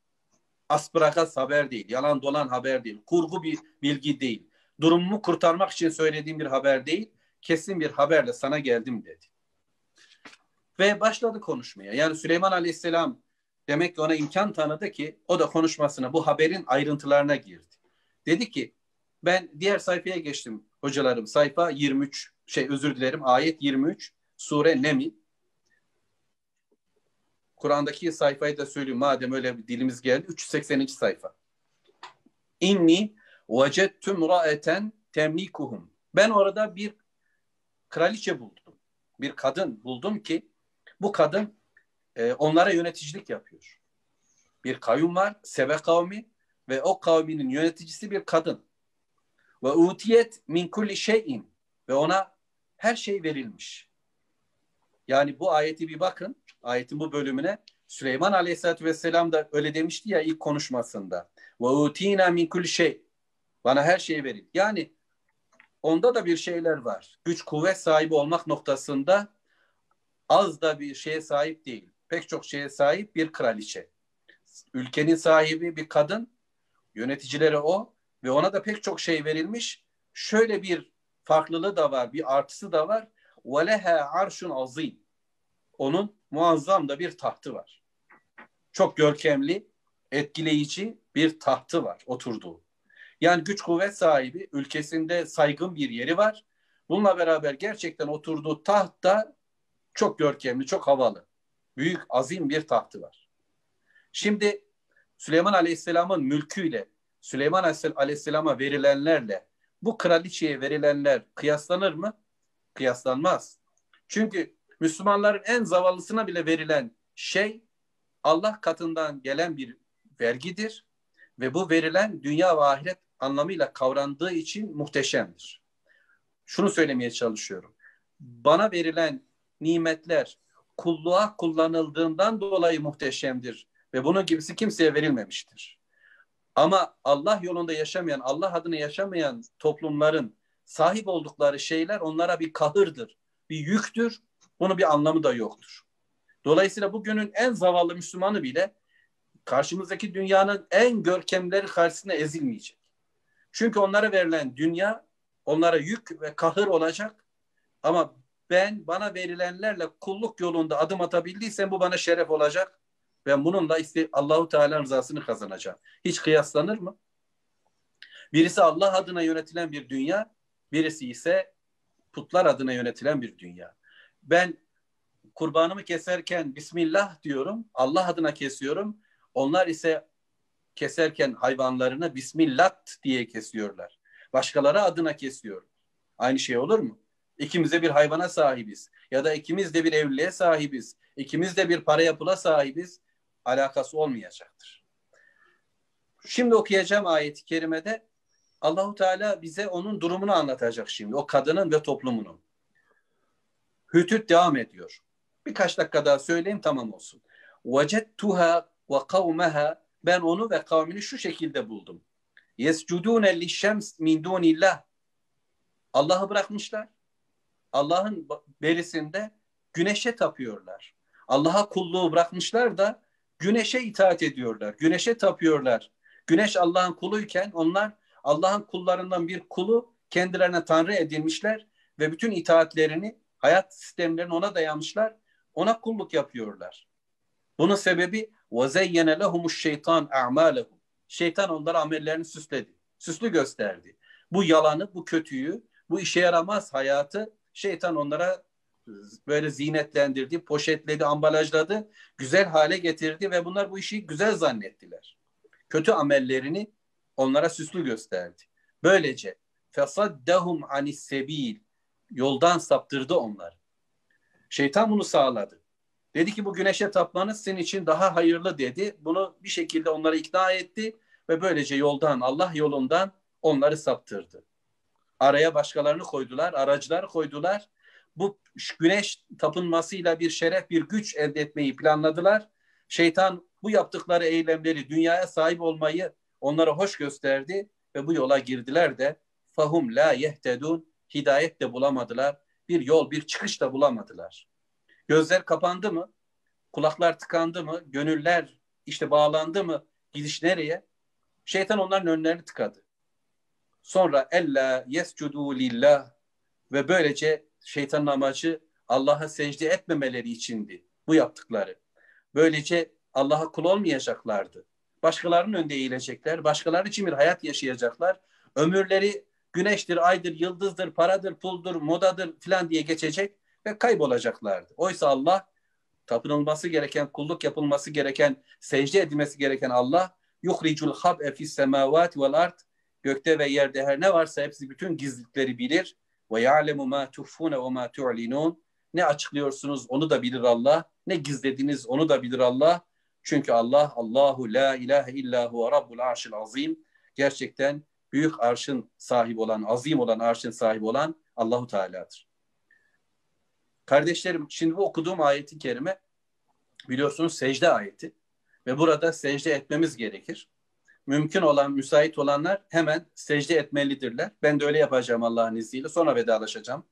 Aspragas haber değil, yalan dolan haber değil, kurgu bir bilgi değil. Durumumu kurtarmak için söylediğim bir haber değil, kesin bir haberle sana geldim dedi. Ve başladı konuşmaya. Yani Süleyman Aleyhisselam demek ki ona imkan tanıdı ki o da konuşmasına bu haberin ayrıntılarına girdi. Dedi ki ben diğer sayfaya geçtim hocalarım. Sayfa 23 şey özür dilerim ayet 23 sure Neml. Kur'an'daki sayfayı da söyleyeyim madem öyle bir dilimiz geldi. 380. sayfa. İnni vecettum ra'eten temlikuhum. Ben orada bir kraliçe buldum. Bir kadın buldum ki bu kadın e, onlara yöneticilik yapıyor. Bir kavim var, Sebe kavmi ve o kavminin yöneticisi bir kadın. Ve utiyet min kulli şeyin ve ona her şey verilmiş. Yani bu ayeti bir bakın, ayetin bu bölümüne Süleyman Aleyhisselatü Vesselam da öyle demişti ya ilk konuşmasında. Ve utina min kulli şey. Bana her şey verin. Yani onda da bir şeyler var. Güç kuvvet sahibi olmak noktasında az da bir şeye sahip değil. Pek çok şeye sahip bir kraliçe. Ülkenin sahibi bir kadın, yöneticileri o ve ona da pek çok şey verilmiş. Şöyle bir farklılığı da var, bir artısı da var. وَلَهَا arşun azim. Onun muazzam da bir tahtı var. Çok görkemli, etkileyici bir tahtı var oturduğu. Yani güç kuvvet sahibi, ülkesinde saygın bir yeri var. Bununla beraber gerçekten oturduğu taht da çok görkemli, çok havalı. Büyük, azim bir tahtı var. Şimdi Süleyman Aleyhisselam'ın mülküyle, Süleyman Aleyhisselam'a verilenlerle bu kraliçeye verilenler kıyaslanır mı? Kıyaslanmaz. Çünkü Müslümanların en zavallısına bile verilen şey Allah katından gelen bir vergidir ve bu verilen dünya ve ahiret anlamıyla kavrandığı için muhteşemdir. Şunu söylemeye çalışıyorum. Bana verilen nimetler kulluğa kullanıldığından dolayı muhteşemdir ve bunun gibisi kimseye verilmemiştir. Ama Allah yolunda yaşamayan, Allah adına yaşamayan toplumların sahip oldukları şeyler onlara bir kahırdır, bir yüktür. Bunun bir anlamı da yoktur. Dolayısıyla bugünün en zavallı Müslümanı bile karşımızdaki dünyanın en görkemleri karşısında ezilmeyecek. Çünkü onlara verilen dünya onlara yük ve kahır olacak. Ama ben bana verilenlerle kulluk yolunda adım atabildiysem bu bana şeref olacak. Ben bununla işte Allahu Teala rızasını kazanacağım. Hiç kıyaslanır mı? Birisi Allah adına yönetilen bir dünya, birisi ise putlar adına yönetilen bir dünya. Ben kurbanımı keserken Bismillah diyorum, Allah adına kesiyorum. Onlar ise keserken hayvanlarını Bismillah diye kesiyorlar. Başkaları adına kesiyor. Aynı şey olur mu? İkimiz de bir hayvana sahibiz. Ya da ikimiz de bir evliliğe sahibiz. İkimiz de bir para yapıla sahibiz. Alakası olmayacaktır. Şimdi okuyacağım ayeti kerimede Allahu Teala bize onun durumunu anlatacak şimdi. O kadının ve toplumunun. Hütüt devam ediyor. Birkaç dakika daha söyleyeyim tamam olsun. Vecettuha ve kavmeha ben onu ve kavmini şu şekilde buldum. Yescudune lişşems min dunillah. Allah'ı bırakmışlar. Allah'ın berisinde güneşe tapıyorlar. Allah'a kulluğu bırakmışlar da güneşe itaat ediyorlar. Güneşe tapıyorlar. Güneş Allah'ın kuluyken onlar Allah'ın kullarından bir kulu kendilerine tanrı edilmişler ve bütün itaatlerini, hayat sistemlerini ona dayamışlar. Ona kulluk yapıyorlar. Bunun sebebi وَزَيَّنَ لَهُمُ الشَّيْطَانِ اَعْمَالَهُ Şeytan onlara amellerini süsledi. Süslü gösterdi. Bu yalanı, bu kötüyü, bu işe yaramaz hayatı şeytan onlara böyle zinetlendirdi, poşetledi, ambalajladı, güzel hale getirdi ve bunlar bu işi güzel zannettiler. Kötü amellerini onlara süslü gösterdi. Böylece fesaddahum anis sebil yoldan saptırdı onları. Şeytan bunu sağladı. Dedi ki bu güneşe tapmanız senin için daha hayırlı dedi. Bunu bir şekilde onları ikna etti ve böylece yoldan Allah yolundan onları saptırdı. Araya başkalarını koydular, aracılar koydular. Bu güneş tapınmasıyla bir şeref, bir güç elde etmeyi planladılar. Şeytan bu yaptıkları eylemleri, dünyaya sahip olmayı onlara hoş gösterdi ve bu yola girdiler de fahum la yehtedun hidayet de bulamadılar. Bir yol, bir çıkış da bulamadılar. Gözler kapandı mı? Kulaklar tıkandı mı? Gönüller işte bağlandı mı? Gidiş nereye? Şeytan onların önlerini tıkadı. Sonra ella yescudu lillah ve böylece şeytanın amacı Allah'a secde etmemeleri içindi bu yaptıkları. Böylece Allah'a kul olmayacaklardı. Başkalarının önünde eğilecekler, başkaları için bir hayat yaşayacaklar. Ömürleri güneştir, aydır, yıldızdır, paradır, puldur, modadır filan diye geçecek ve kaybolacaklardı. Oysa Allah tapınılması gereken, kulluk yapılması gereken, secde edilmesi gereken Allah yuhricul hab'e fis semavati vel ard gökte ve yerde her ne varsa hepsi bütün gizlilikleri bilir ve ya'lemu ma tuhfune ve ma tu'linun ne açıklıyorsunuz onu da bilir Allah ne gizlediniz onu da bilir Allah çünkü Allah Allahu la ilahe illa huve rabbul arşil azim gerçekten büyük arşın sahibi olan, azim olan arşın sahibi olan Allahu Teala'dır. Kardeşlerim şimdi bu okuduğum ayeti kerime biliyorsunuz secde ayeti ve burada secde etmemiz gerekir. Mümkün olan, müsait olanlar hemen secde etmelidirler. Ben de öyle yapacağım Allah'ın izniyle. Sonra vedalaşacağım.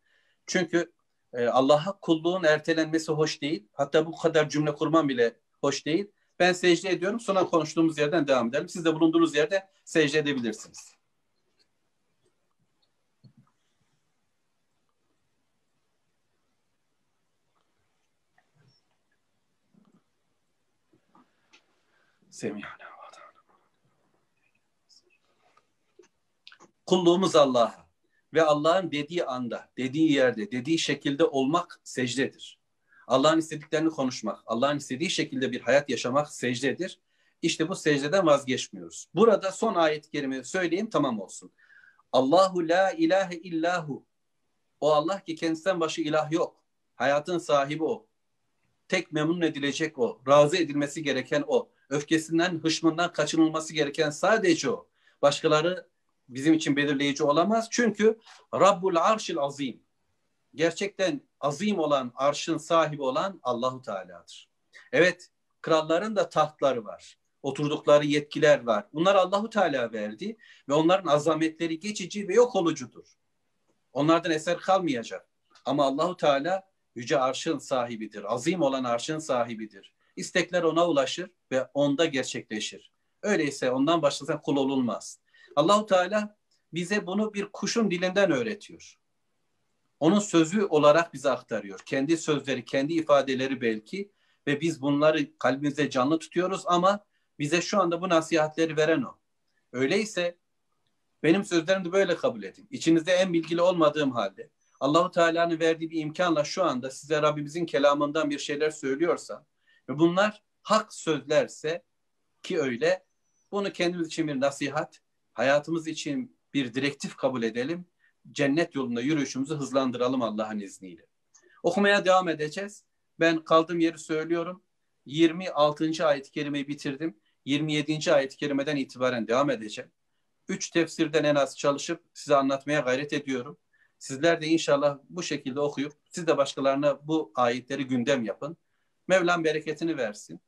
Çünkü e, Allah'a kulluğun ertelenmesi hoş değil. Hatta bu kadar cümle kurmam bile hoş değil. Ben secde ediyorum. Sonra konuştuğumuz yerden devam edelim. Siz de bulunduğunuz yerde secde edebilirsiniz. Semihana. Kulluğumuz Allah'a ve Allah'ın dediği anda, dediği yerde, dediği şekilde olmak secdedir. Allah'ın istediklerini konuşmak, Allah'ın istediği şekilde bir hayat yaşamak secdedir. İşte bu secdeden vazgeçmiyoruz. Burada son ayet-i kerimeyi söyleyeyim tamam olsun. Allahu la ilahe illahu. O Allah ki kendisinden başka ilah yok. Hayatın sahibi o. Tek memnun edilecek o. Razı edilmesi gereken o. Öfkesinden, hışmından kaçınılması gereken sadece o. Başkaları bizim için belirleyici olamaz. Çünkü Rabbul Arşil Azim. Gerçekten azim olan, arşın sahibi olan Allahu Teala'dır. Evet, kralların da tahtları var. Oturdukları yetkiler var. Bunlar Allahu Teala verdi ve onların azametleri geçici ve yok olucudur. Onlardan eser kalmayacak. Ama Allahu Teala yüce arşın sahibidir. Azim olan arşın sahibidir. İstekler ona ulaşır ve onda gerçekleşir. Öyleyse ondan başkasına kul olunmaz. Allahu Teala bize bunu bir kuşun dilinden öğretiyor. Onun sözü olarak bize aktarıyor. Kendi sözleri, kendi ifadeleri belki ve biz bunları kalbimizde canlı tutuyoruz ama bize şu anda bu nasihatleri veren o. Öyleyse benim sözlerimi de böyle kabul edin. İçinizde en bilgili olmadığım halde Allahu Teala'nın verdiği bir imkanla şu anda size Rabbimizin kelamından bir şeyler söylüyorsa ve bunlar hak sözlerse ki öyle bunu kendimiz için bir nasihat, hayatımız için bir direktif kabul edelim. Cennet yolunda yürüyüşümüzü hızlandıralım Allah'ın izniyle. Okumaya devam edeceğiz. Ben kaldığım yeri söylüyorum. 26. ayet-i kerimeyi bitirdim. 27. ayet-i kerimeden itibaren devam edeceğim. Üç tefsirden en az çalışıp size anlatmaya gayret ediyorum. Sizler de inşallah bu şekilde okuyup siz de başkalarına bu ayetleri gündem yapın. Mevlam bereketini versin.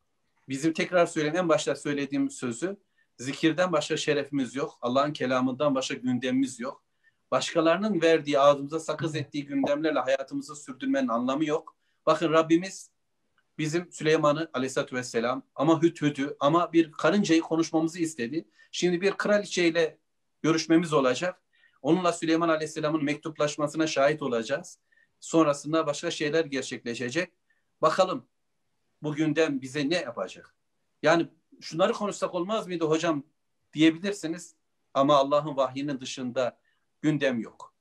Bizim tekrar söyleyeyim en başta söylediğim sözü zikirden başka şerefimiz yok. Allah'ın kelamından başka gündemimiz yok. Başkalarının verdiği ağzımıza sakız ettiği gündemlerle hayatımızı sürdürmenin anlamı yok. Bakın Rabbimiz bizim Süleyman'ı aleyhissalatü vesselam ama hüthüdü ama bir karıncayı konuşmamızı istedi. Şimdi bir kraliçeyle görüşmemiz olacak. Onunla Süleyman aleyhisselamın mektuplaşmasına şahit olacağız. Sonrasında başka şeyler gerçekleşecek. Bakalım bu gündem bize ne yapacak? Yani şunları konuşsak olmaz mıydı hocam diyebilirsiniz ama Allah'ın vahyinin dışında gündem yok.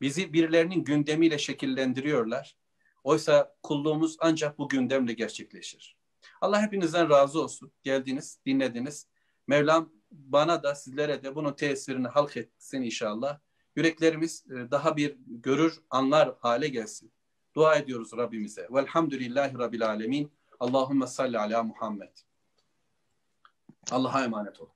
Bizi birilerinin gündemiyle şekillendiriyorlar. Oysa kulluğumuz ancak bu gündemle gerçekleşir. Allah hepinizden razı olsun. Geldiniz, dinlediniz. Mevlam bana da sizlere de bunun tesirini halk etsin inşallah. Yüreklerimiz e, daha bir görür, anlar hale gelsin. Dua ediyoruz Rabbimize. Velhamdülillahi Rabbil Alemin. Allahümme salli ala Muhammed. Allah'a emanet olun.